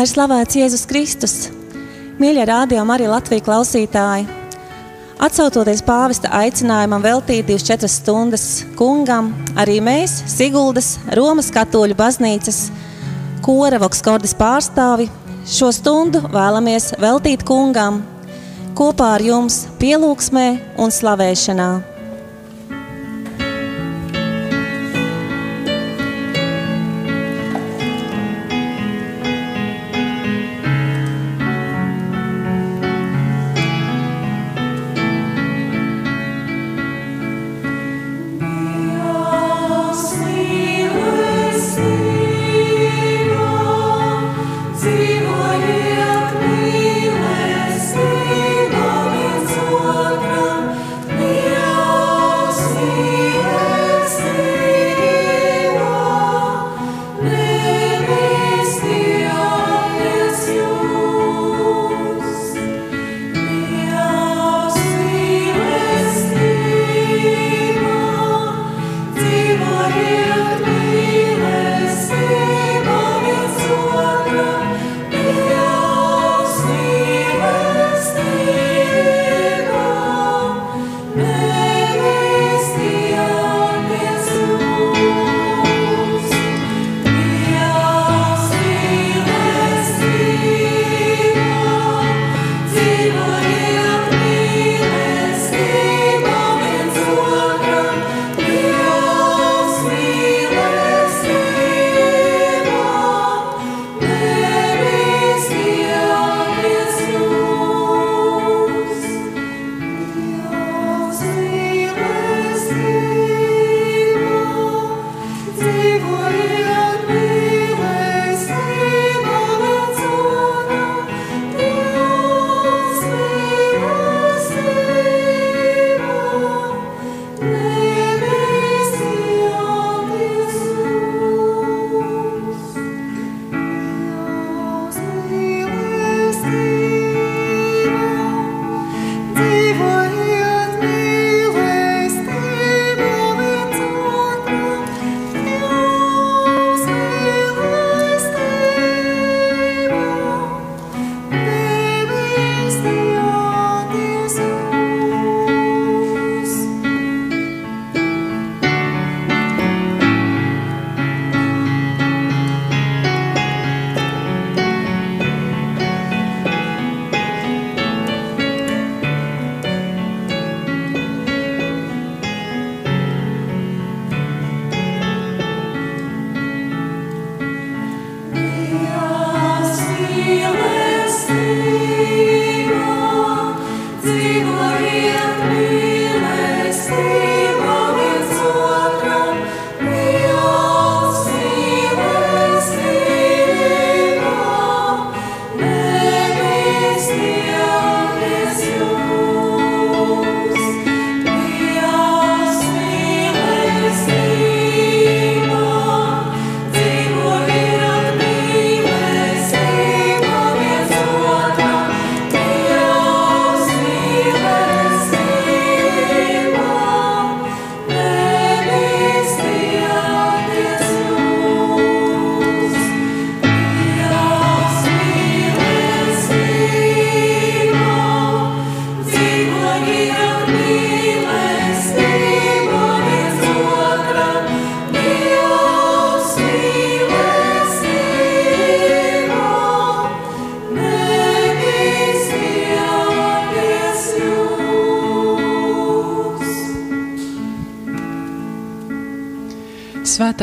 Lai slavēts Jēzus Kristus, mīļie rādījumi arī Latvijas klausītāji. Atsaucoties pāvesta aicinājumam veltīt 24 stundas kungam, arī mēs, Siguldas, Romas katoļu baznīcas, kora Vokskordas pārstāvi, šo stundu vēlamies veltīt kungam kopā ar jums pielūgsmē un slavēšanā.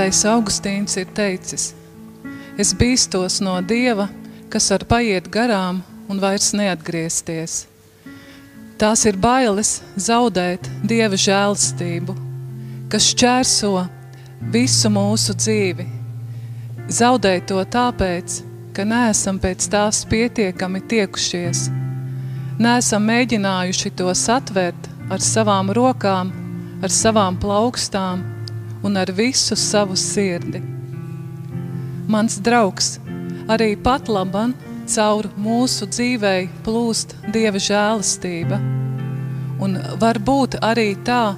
Svētais Augustīns ir teicis, es bīstos no Dieva, kas var paiet garām un vairs neatgriezties. Tās ir bailes zaudēt Dieva žēlstību, kas šķērso visu mūsu dzīvi. Zaudēt to tāpēc, ka neesam pēc tās pietiekami tiekušies. Neesam mēģinājuši to satvert ar savām rokām, ar savām plaukstām, un ar visu savu sirdi. Mans draugs, arī pat laban caur mūsu dzīvei plūst Dieva žēlastība, un var būt arī tā,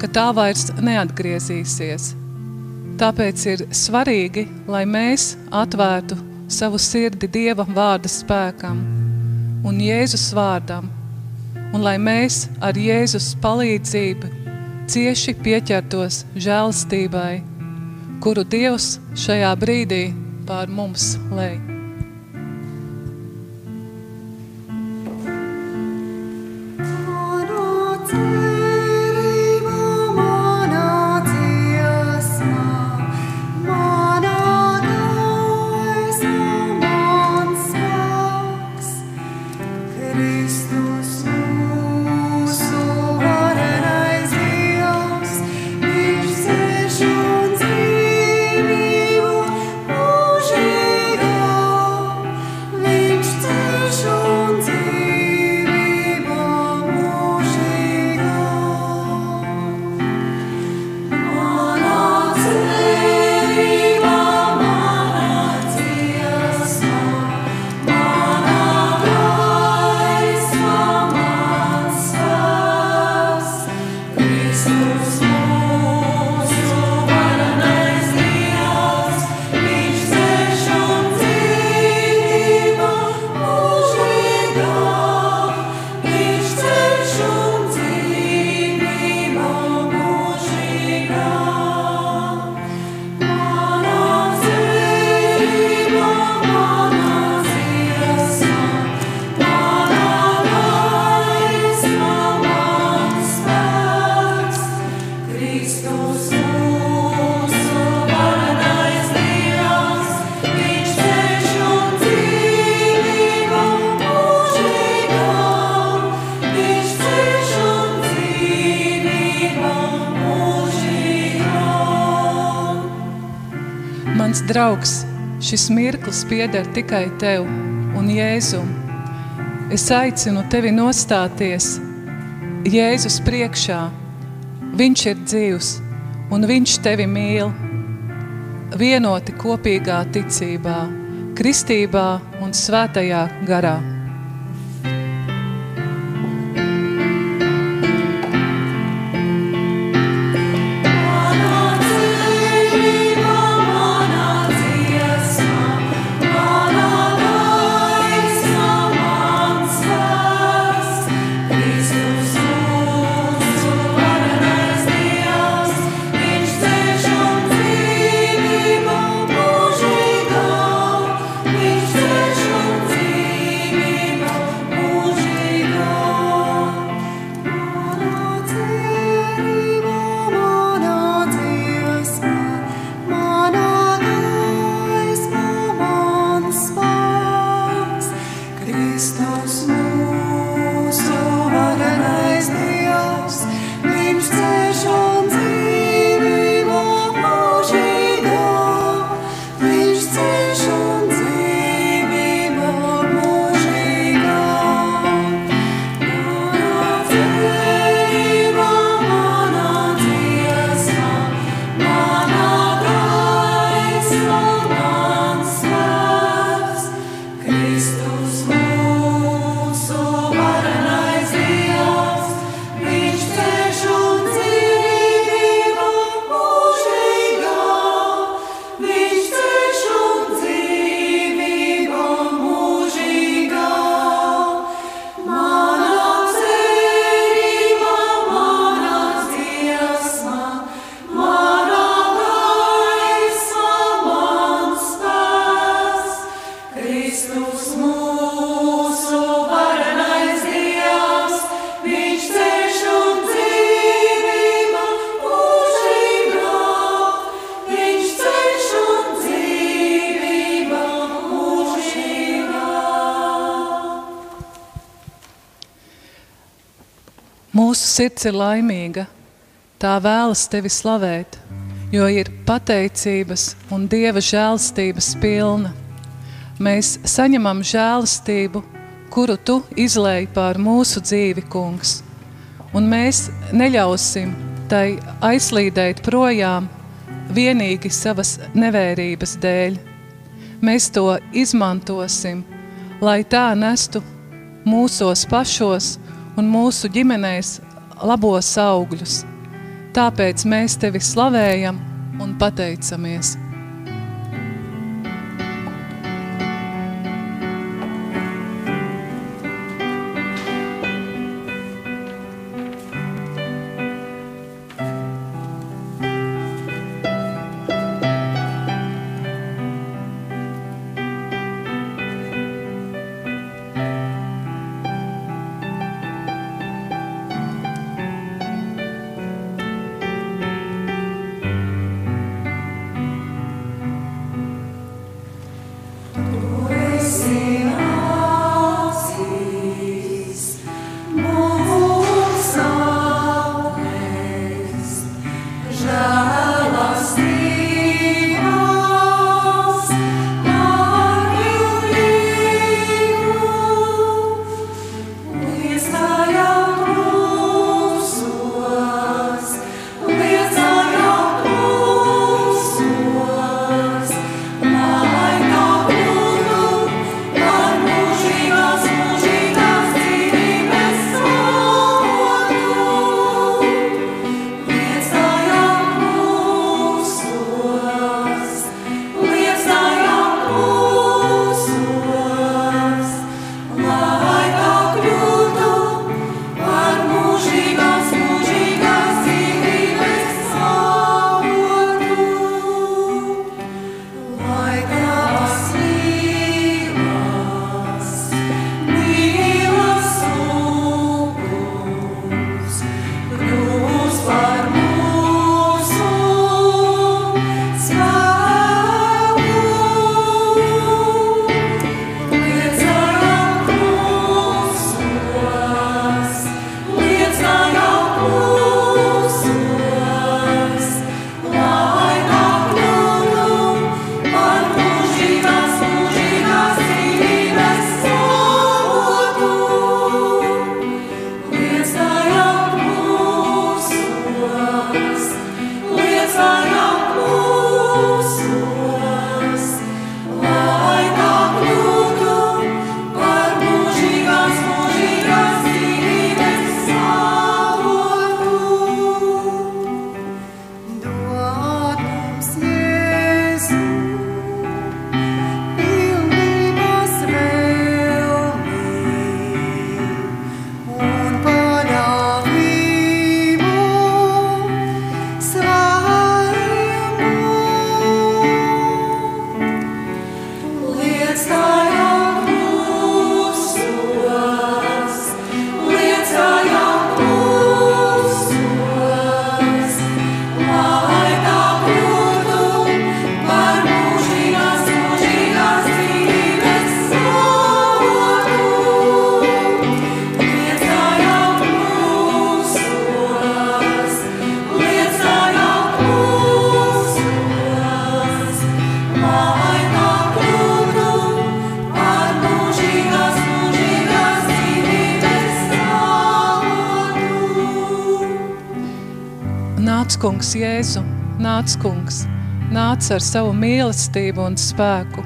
ka tā vairs neatgriezīsies. Tāpēc ir svarīgi, lai mēs atvērtu savu sirdi Dieva vārda spēkam un Jēzus vārdam, un lai mēs ar Jēzus palīdzību cieši pieķertos žēlstībai, kuru Dievs šajā brīdī pār mums lej. Mans draugs, šis mirklis pieder tikai tev un Jēzum. Es aicinu tevi nostāties Jēzus priekšā. Viņš ir dzīvs un viņš tevi mīl. Vienoti kopīgā ticībā, kristībā un svētajā garā. Mūsu sirds ir laimīga, tā vēlas tevi slavēt, jo ir pateicības un Dieva žēlstības pilna. Mēs saņemam žēlastību, kuru Tu izlēji pār mūsu dzīvi, kungs, un mēs neļausim tai aizslīdēt projām vienīgi savas nevērības dēļ. Mēs to izmantosim, lai tā nestu mūsos pašos un mūsu ģimenēs labos augļus. Tāpēc mēs tevi slavējam un pateicamies. Kungs, Jēzu, nāc, kungs, nāc ar savu mīlestību un spēku,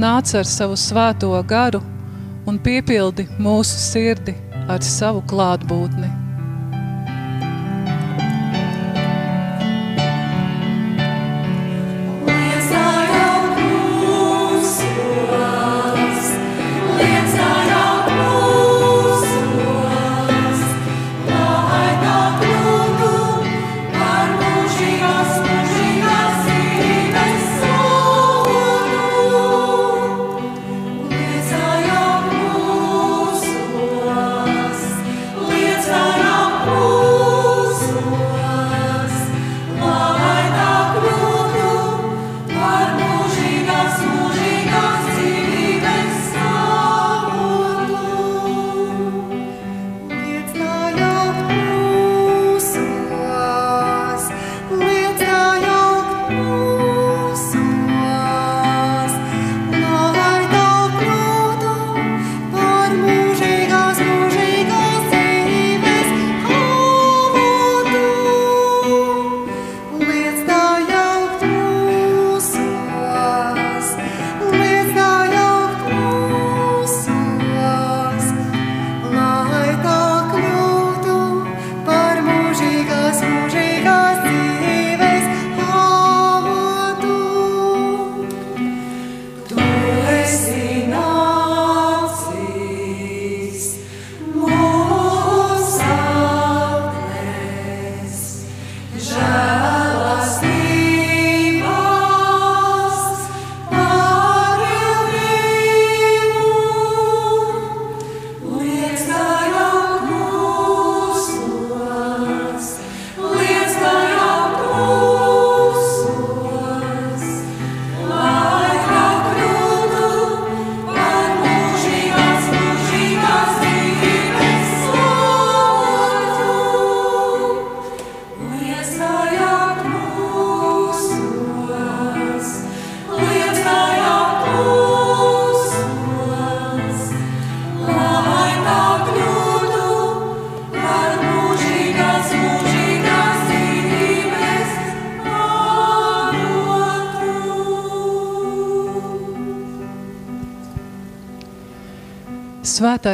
nāc ar savu svēto garu un piepildi mūsu sirdi ar savu klātbūtni.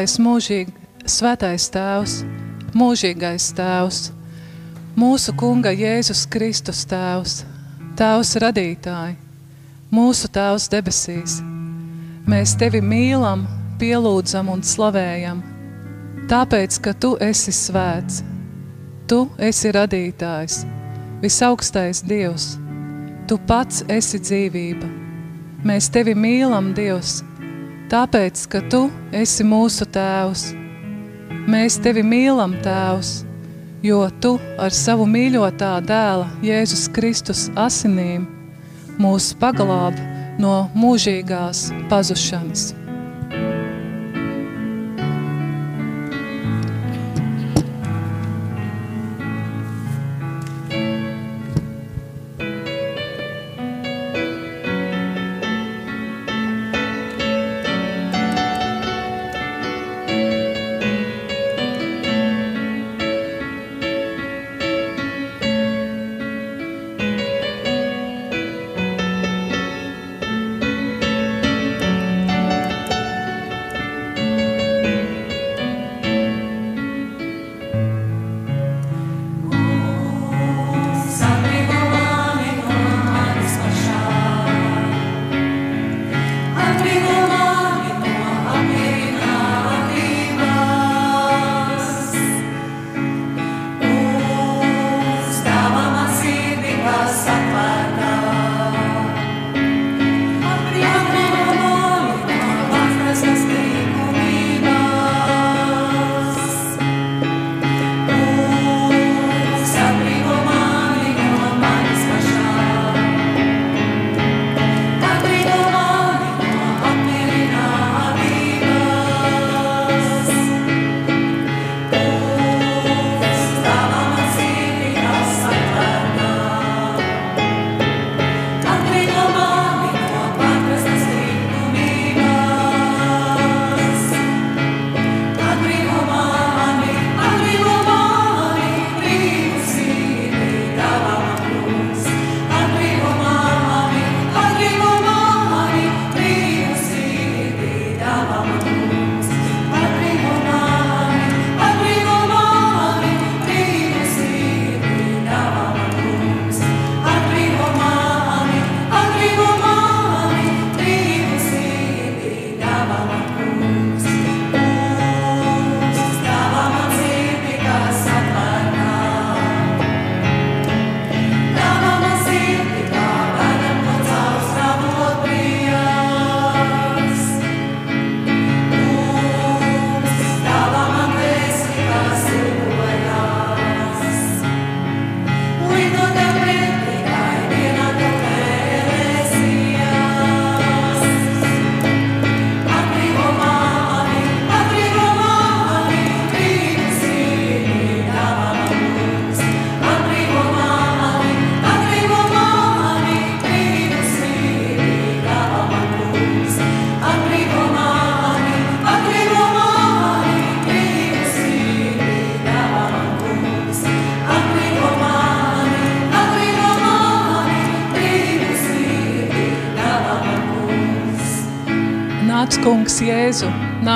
Svētais, mūžīgi, svētais tēvs, mūžīgais tēvs, mūsu kunga Jēzus Kristus tēvs, tēvs radītāji, mūsu tēvs debesīs. Mēs tevi mīlam, pielūdzam un slavējam, tāpēc, ka tu esi svēts. Tu esi radītājs, visaugstais Dievs. Tu pats esi dzīvība. Mēs tevi mīlam, Dievs, tāpēc, ka Tu esi mūsu Tēvs. Mēs Tevi mīlam, Tēvs, jo Tu ar savu mīļotā dēla Jēzus Kristus asinīm mūs paglāb no mūžīgās pazušanas.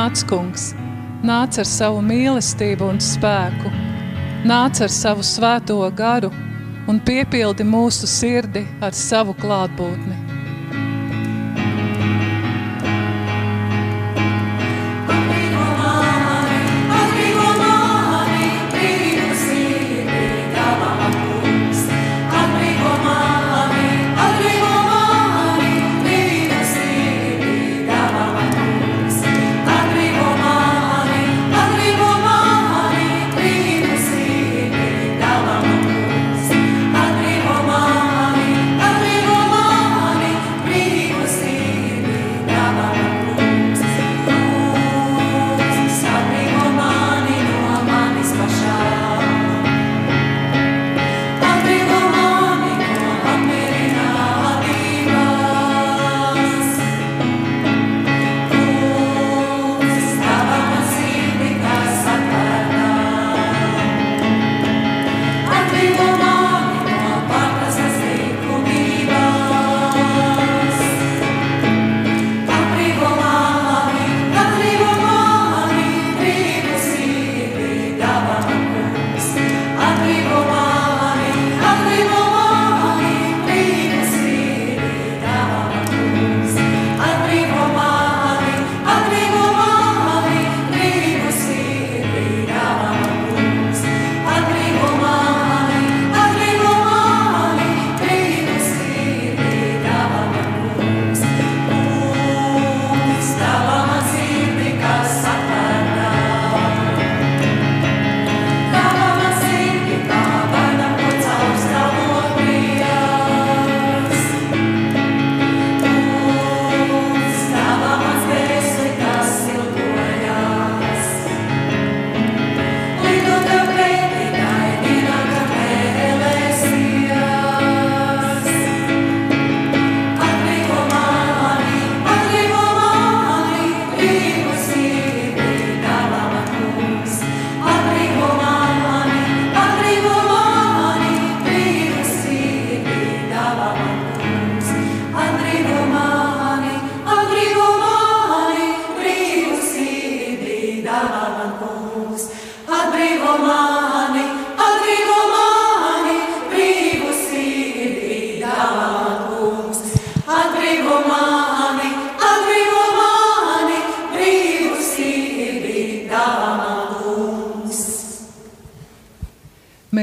Nāc, kungs, nāc ar savu mīlestību un spēku, nāc ar savu svēto garu un piepildi mūsu sirdi ar savu klātbūtni.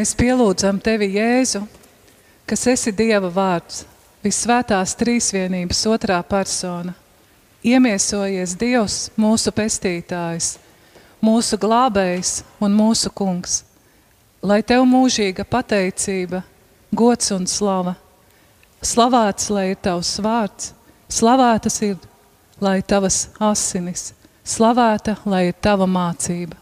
Mēs pielūdzam tevi, Jēzu, kas esi Dieva vārds, visvētās trīsvienības otrā persona. Iemiesojies Dievs, mūsu pestītājs, mūsu glābējs un mūsu kungs. Lai tev mūžīga pateicība, gods un slava. Slavēts, lai ir tavs vārds, slavētas ir, lai tavas asinis, slavēta, lai ir tava mācība.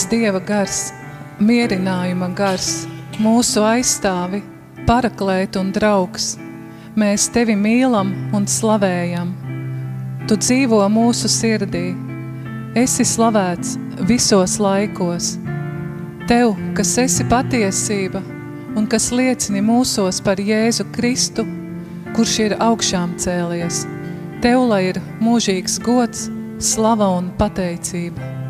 Svētais Dieva gars, mierinājuma gars, mūsu aizstāvi, paraklēt un draugs, mēs tevi mīlam un slavējam. Tu dzīvo mūsu sirdī, esi slavēts visos laikos. Tev, kas esi patiesība un kas liecini mūsos par Jēzu Kristu, kurš ir augšām cēlies. Tev, lai ir mūžīgs gods, slava un pateicība.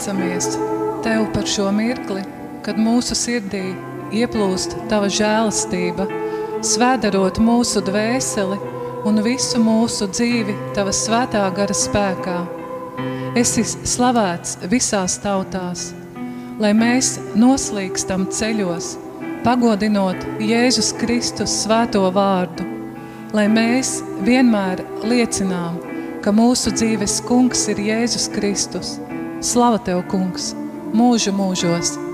Pateicamies Tev par šo mirkli, kad mūsu sirdī ieplūst Tava žēlastība, svēdarot mūsu dvēseli un visu mūsu dzīvi Tava svētā gara spēkā. Esi slavēts visās tautās, lai mēs noslīkstam ceļos, pagodinot Jēzus Kristus svēto vārdu, lai mēs vienmēr liecinām, ka mūsu dzīves kungs ir Jēzus Kristus – Slava Tev, kungs, mūžu mūžos!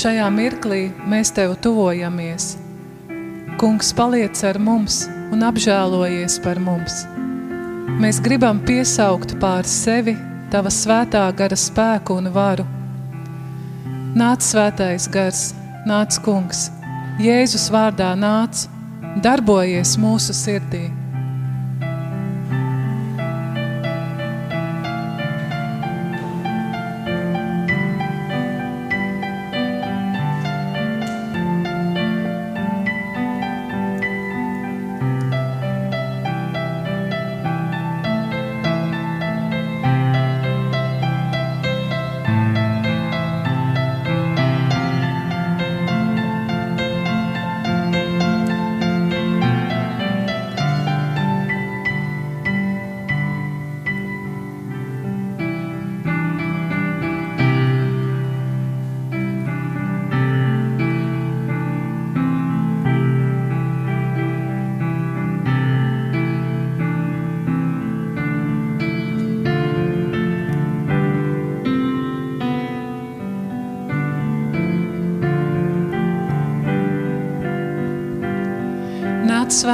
Šajā mirklī mēs Tev tuvojamies. Kungs, paliec ar mums un apžēlojies par mums. Mēs gribam piesaukt pār sevi Tava svētā gara spēku un varu. Nāc svētais gars, nāc kungs, Jēzus vārdā nāc, darbojies mūsu sirdī.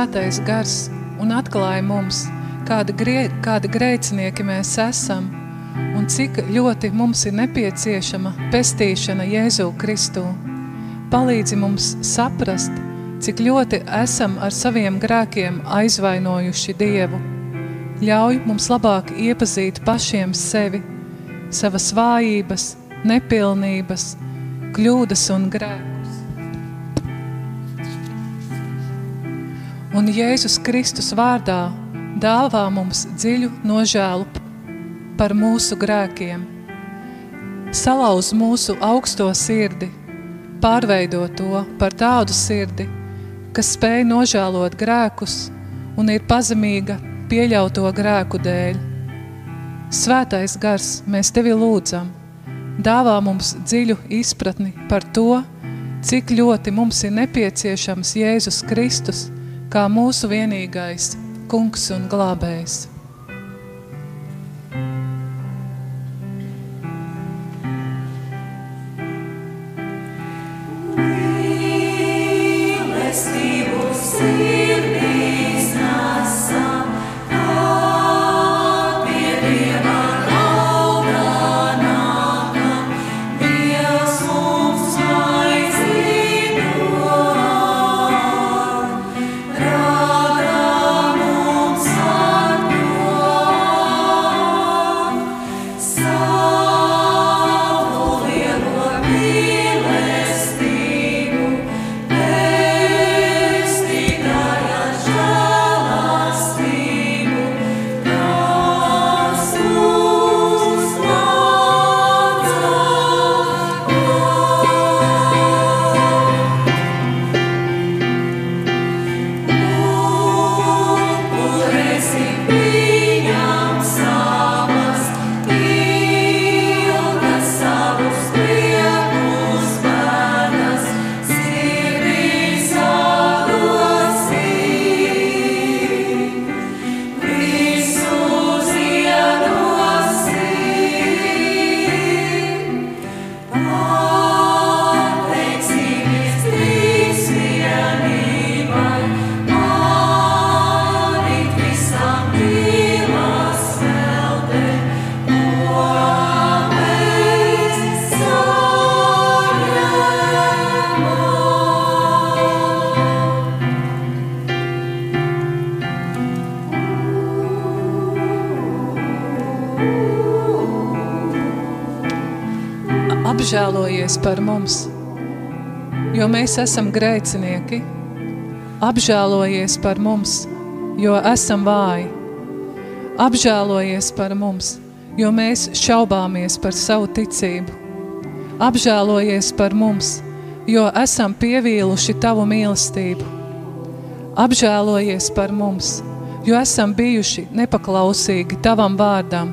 Svētais gars un atklāja mums, kāda, grie, kāda grēcinieki mēs esam un cik ļoti mums ir nepieciešama pestīšana Jēzu Kristu. Palīdzi mums saprast, cik ļoti esam ar saviem grēkiem aizvainojuši Dievu. Ļauj mums labāk iepazīt pašiem sevi, savas vājības, nepilnības, kļūdas un grēkus. Un Jēzus Kristus vārdā dāvā mums dziļu nožēlu par mūsu grēkiem. Salauz mūsu augsto sirdi, pārveido to par tādu sirdi, kas spēj nožēlot grēkus un ir pazemīga pieļauto grēku dēļ. Svētais gars, mēs tevi lūdzam, dāvā mums dziļu izpratni par to, cik ļoti mums ir nepieciešams Jēzus Kristus kā mūsu vienīgais kungs un glābējs. Mēs esam grēcinieki. Apžēlojies par mums, jo esam vāji. Apžēlojies par mums, jo mēs šaubāmies par savu ticību. Apžēlojies par mums, jo esam pievīluši tavu mīlestību. Apžēlojies par mums, jo esam bijuši nepaklausīgi tavam vārdam.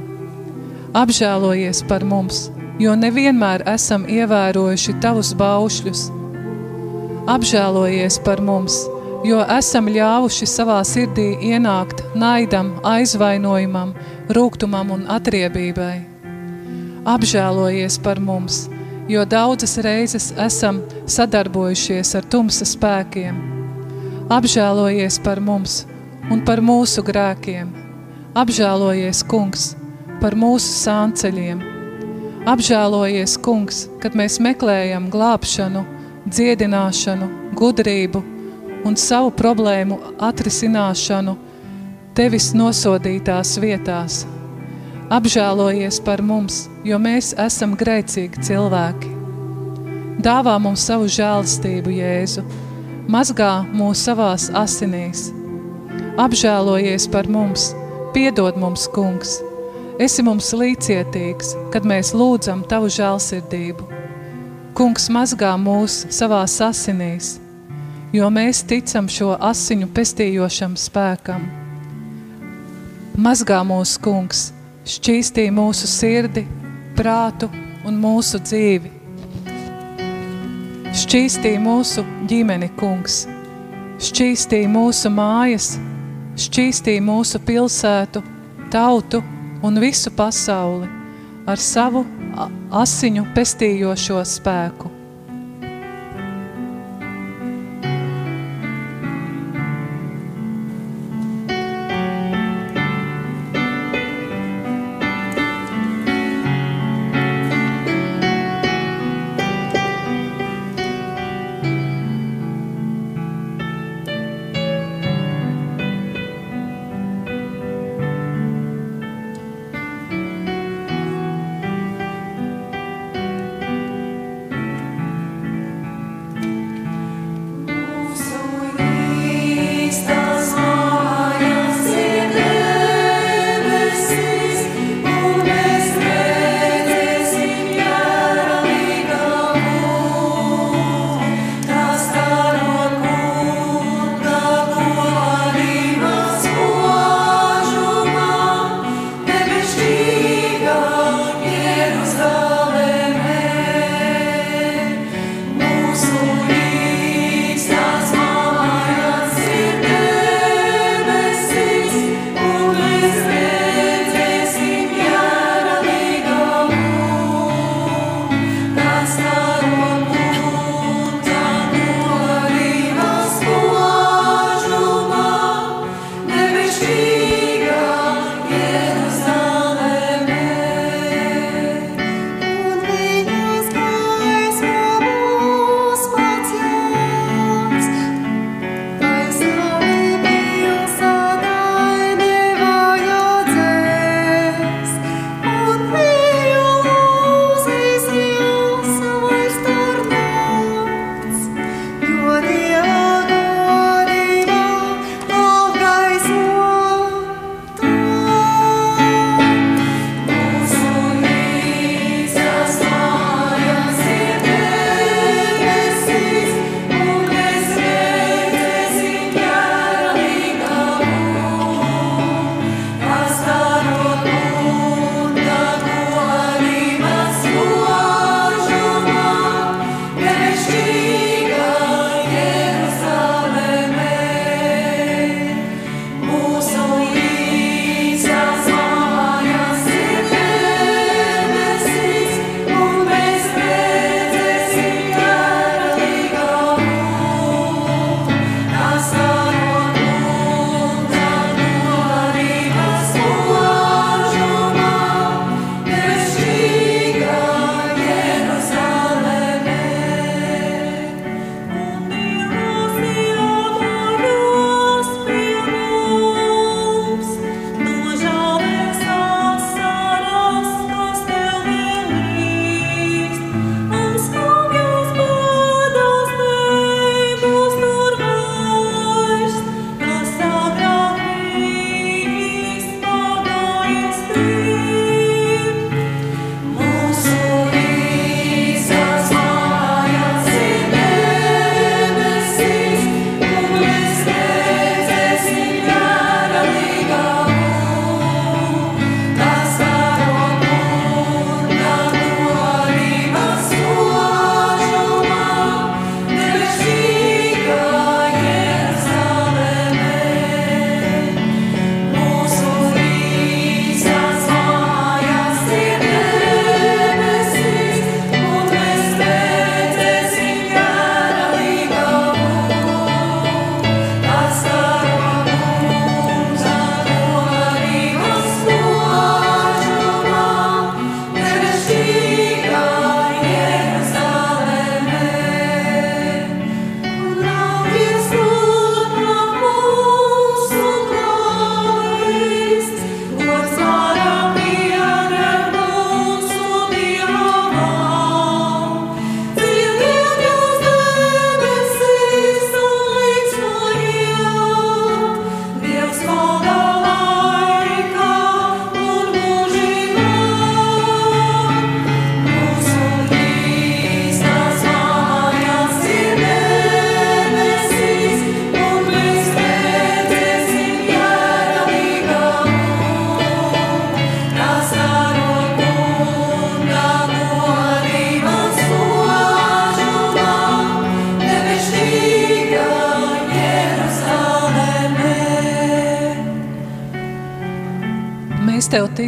Apžēlojies par mums, jo nevienmēr esam ievērojuši tavus baušļus. Apžēlojies par mums, jo esam ļāvuši savā sirdī ienākt naidam, aizvainojumam, rūgtumam un atriebībai. Apžēlojies par mums, jo daudzas reizes esam sadarbojušies ar tumsa spēkiem. Apžēlojies par mums un par mūsu grēkiem. Apžēlojies, kungs, par mūsu sānceļiem. Apžēlojies, kungs, kad mēs meklējam glābšanu, dziedināšanu, gudrību un savu problēmu atrisināšanu tevis nosodītās vietās. Apžēlojies par mums, jo mēs esam grēcīgi cilvēki. Dāvā mums savu žēlistību, Jēzu, mazgā mūs savās asinīs. Apžēlojies par mums, piedod mums, kungs. Esi mums līdzcietīgs, kad mēs lūdzam tavu žēlsirdību. Kungs mazgā mūs savās asinīs, jo mēs ticam šo asiņu pestījošam spēkam. Mazgā mūs, kungs, šķīstī mūsu sirdi, prātu un mūsu dzīvi. Šķīstī mūsu ģimeni, kungs, šķīstī mūsu mājas, šķīstī mūsu pilsētu, tautu un visu pasauli ar savu asiņu pestījošo spēku.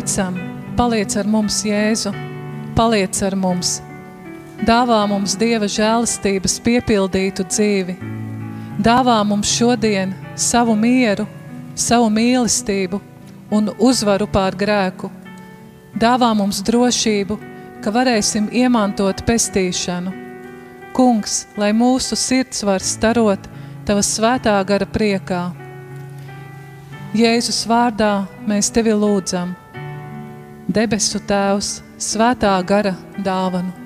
Ticam, paliec ar mums, Jēzu, paliec ar mums. Dāvā mums Dieva žēlastības piepildītu dzīvi. Dāvā mums šodien savu mieru, savu mīlestību un uzvaru pār grēku. Dāvā mums drošību, ka varēsim iemantot pestīšanu. Kungs, lai mūsu sirds var starot Tava svētā gara priekā. Jēzus vārdā mēs Tevi lūdzam. Debesu Tēvs, svētā gara dāvanu.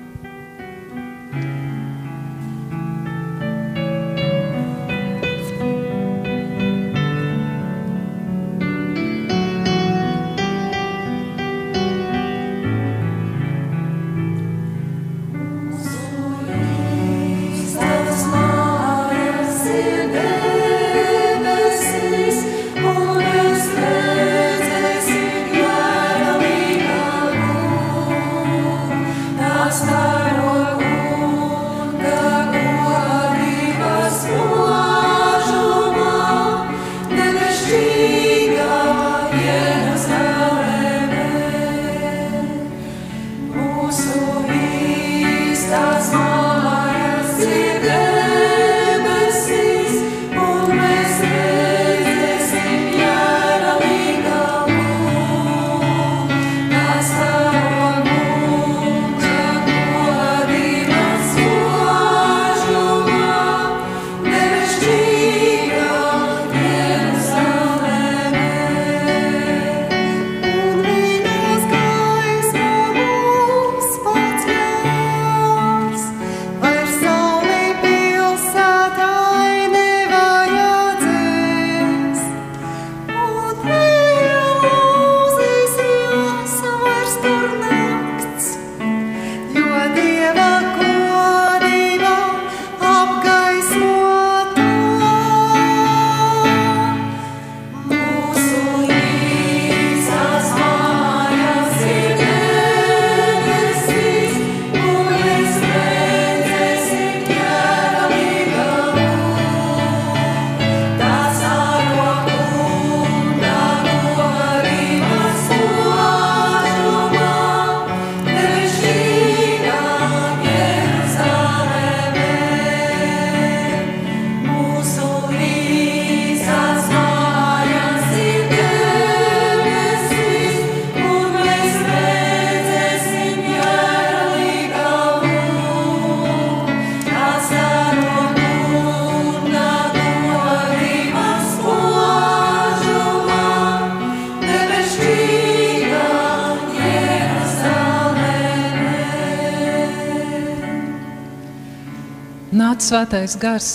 Nāc svētais gars,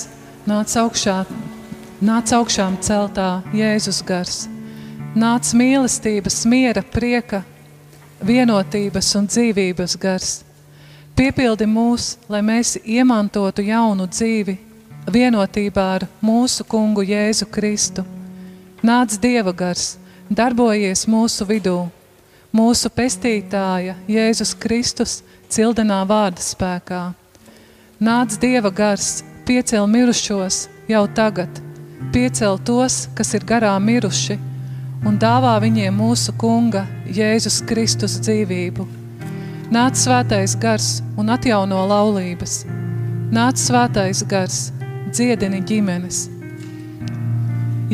nāc augšā, nāc augšām celtā Jēzus gars. Nāc mīlestības, miera, prieka, vienotības un dzīvības gars. Piepildi mūs, lai mēs iemantotu jaunu dzīvi vienotībā ar mūsu kungu Jēzu Kristu. Nāc Dieva gars, darbojies mūsu vidū. Mūsu pestītāja Jēzus Kristus cildenā vārda spēkā. Nāc Dieva gars, piecel mirušos jau tagad, piecel tos, kas ir garā miruši, un dāvā viņiem mūsu kunga Jēzus Kristus dzīvību. Nāc svētais gars un atjauno laulības. Nāc svētais gars, dziedini ģimenes.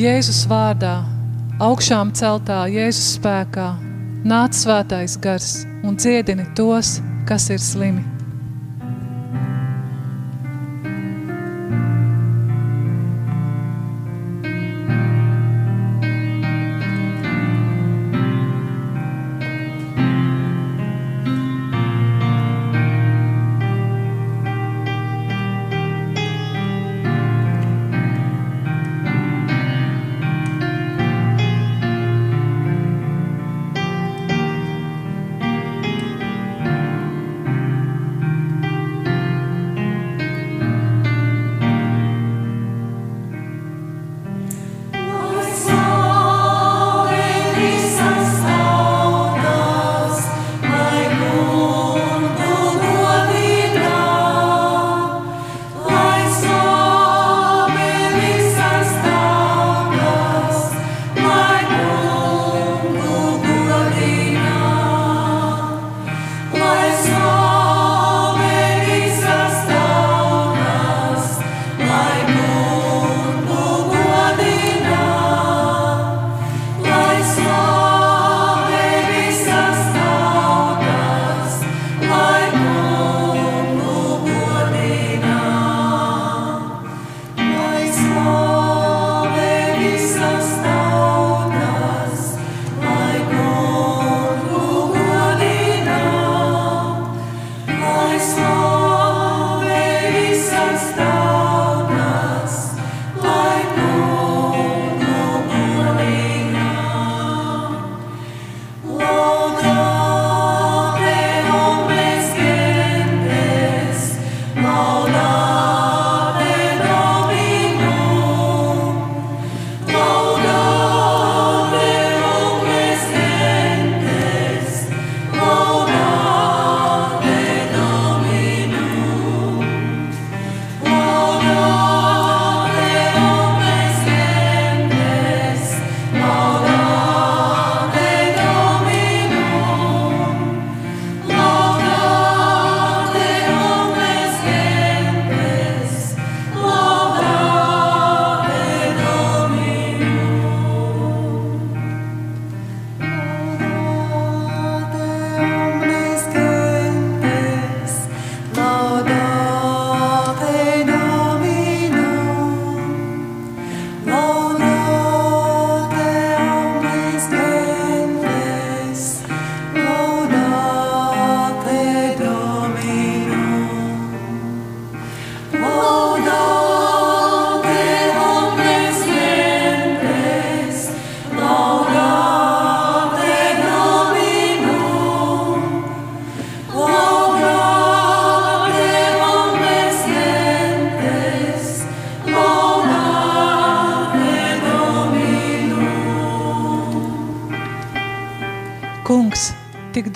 Jēzus vārdā, augšām celtā Jēzus spēkā, nāc svētais gars un dziedini tos, kas ir slimi.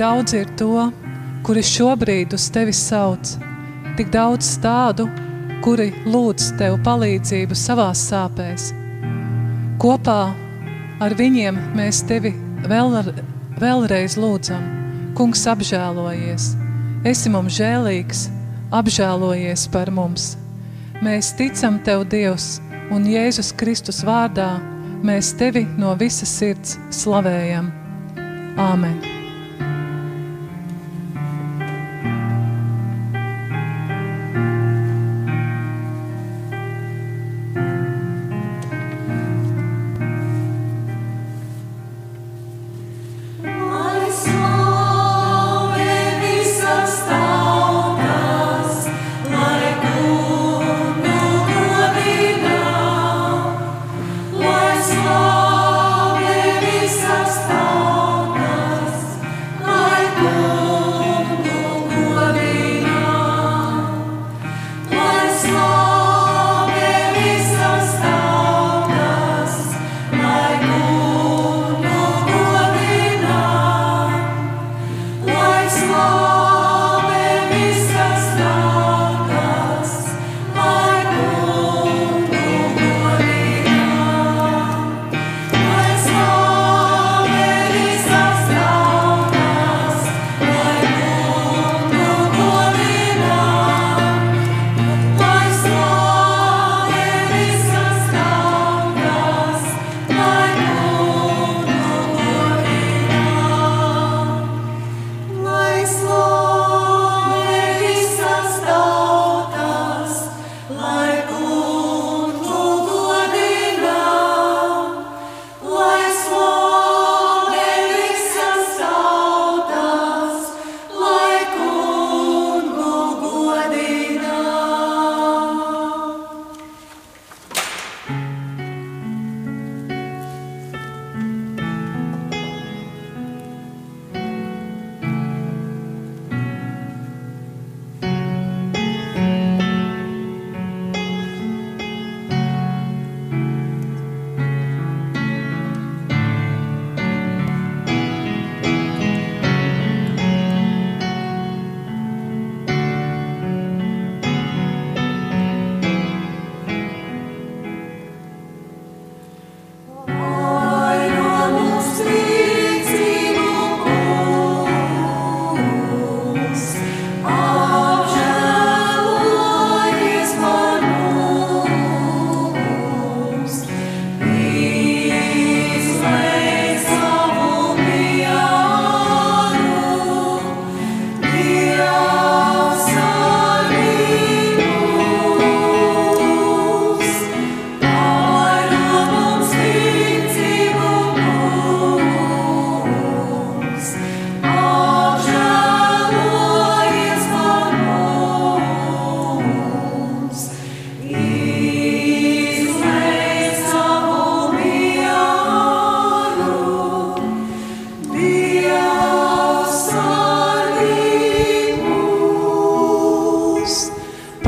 Daudz ir to, kuri šobrīd uz tevi sauc, tik daudz tādu, kuri lūdz tev palīdzību savās sāpēs. Kopā ar viņiem mēs tevi vēl, vēlreiz lūdzam. Kungs apžēlojies, esi mums žēlīgs, apžēlojies par mums. Mēs ticam Tev, Dievs, un Jēzus Kristus vārdā mēs Tevi no visas sirds slavējam. Āmen!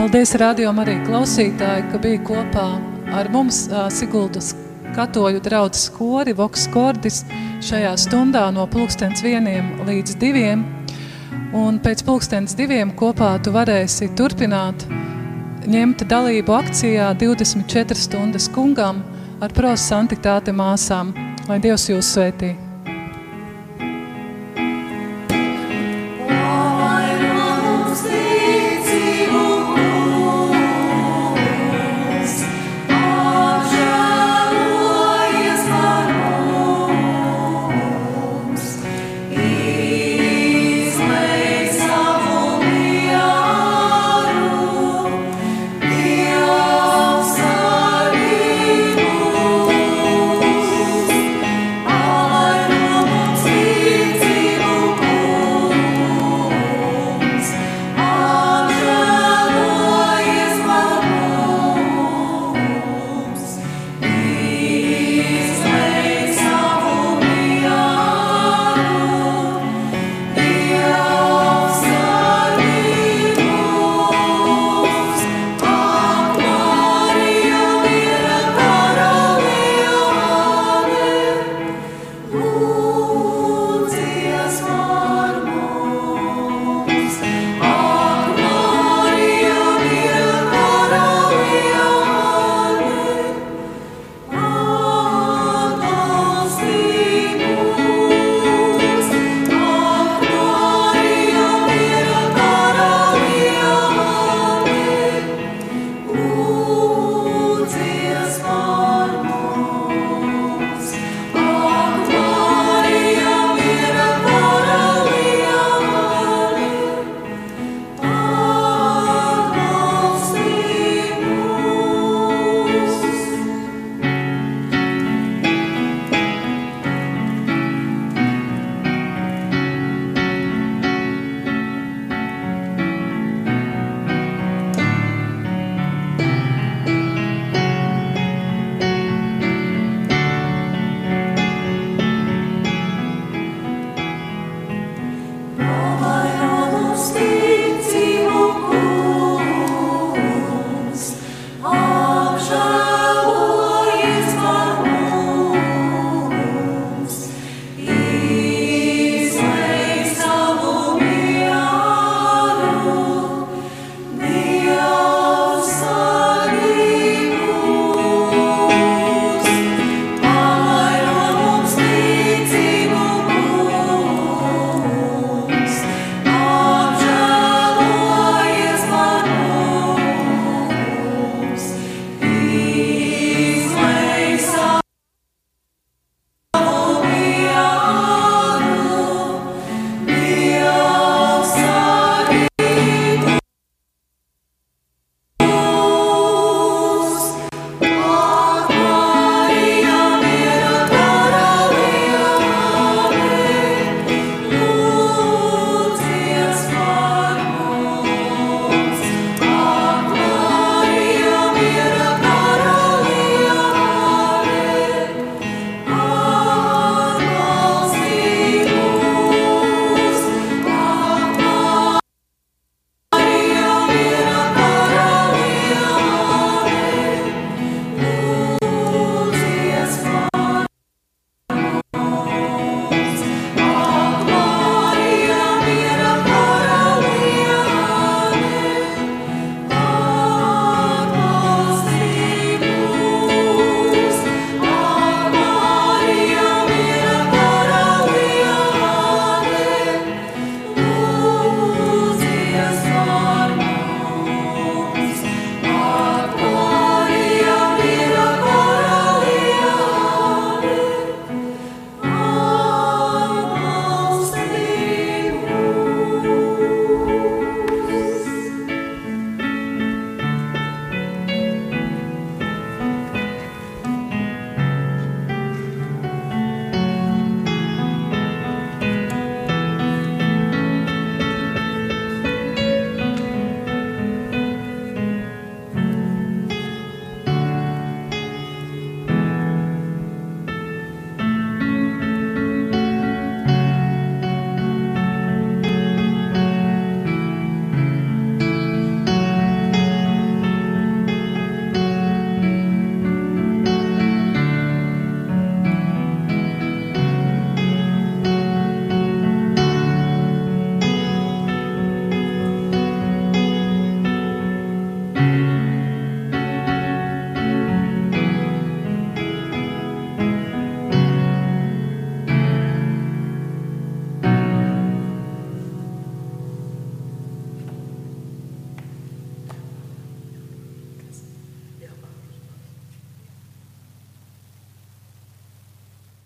Paldies, radio arī klausītāji, ka bija kopā ar mums Siguldas katoļu draudzes kori Voks Kordis šajā stundā no pulkstens vieniem līdz diviem. Un pēc pulkstens diviem kopā tu varēsi turpināt ņemt dalību akcijā 24 stundas kungam ar pros santiktāte māsām. Lai Dievs jūs svētī!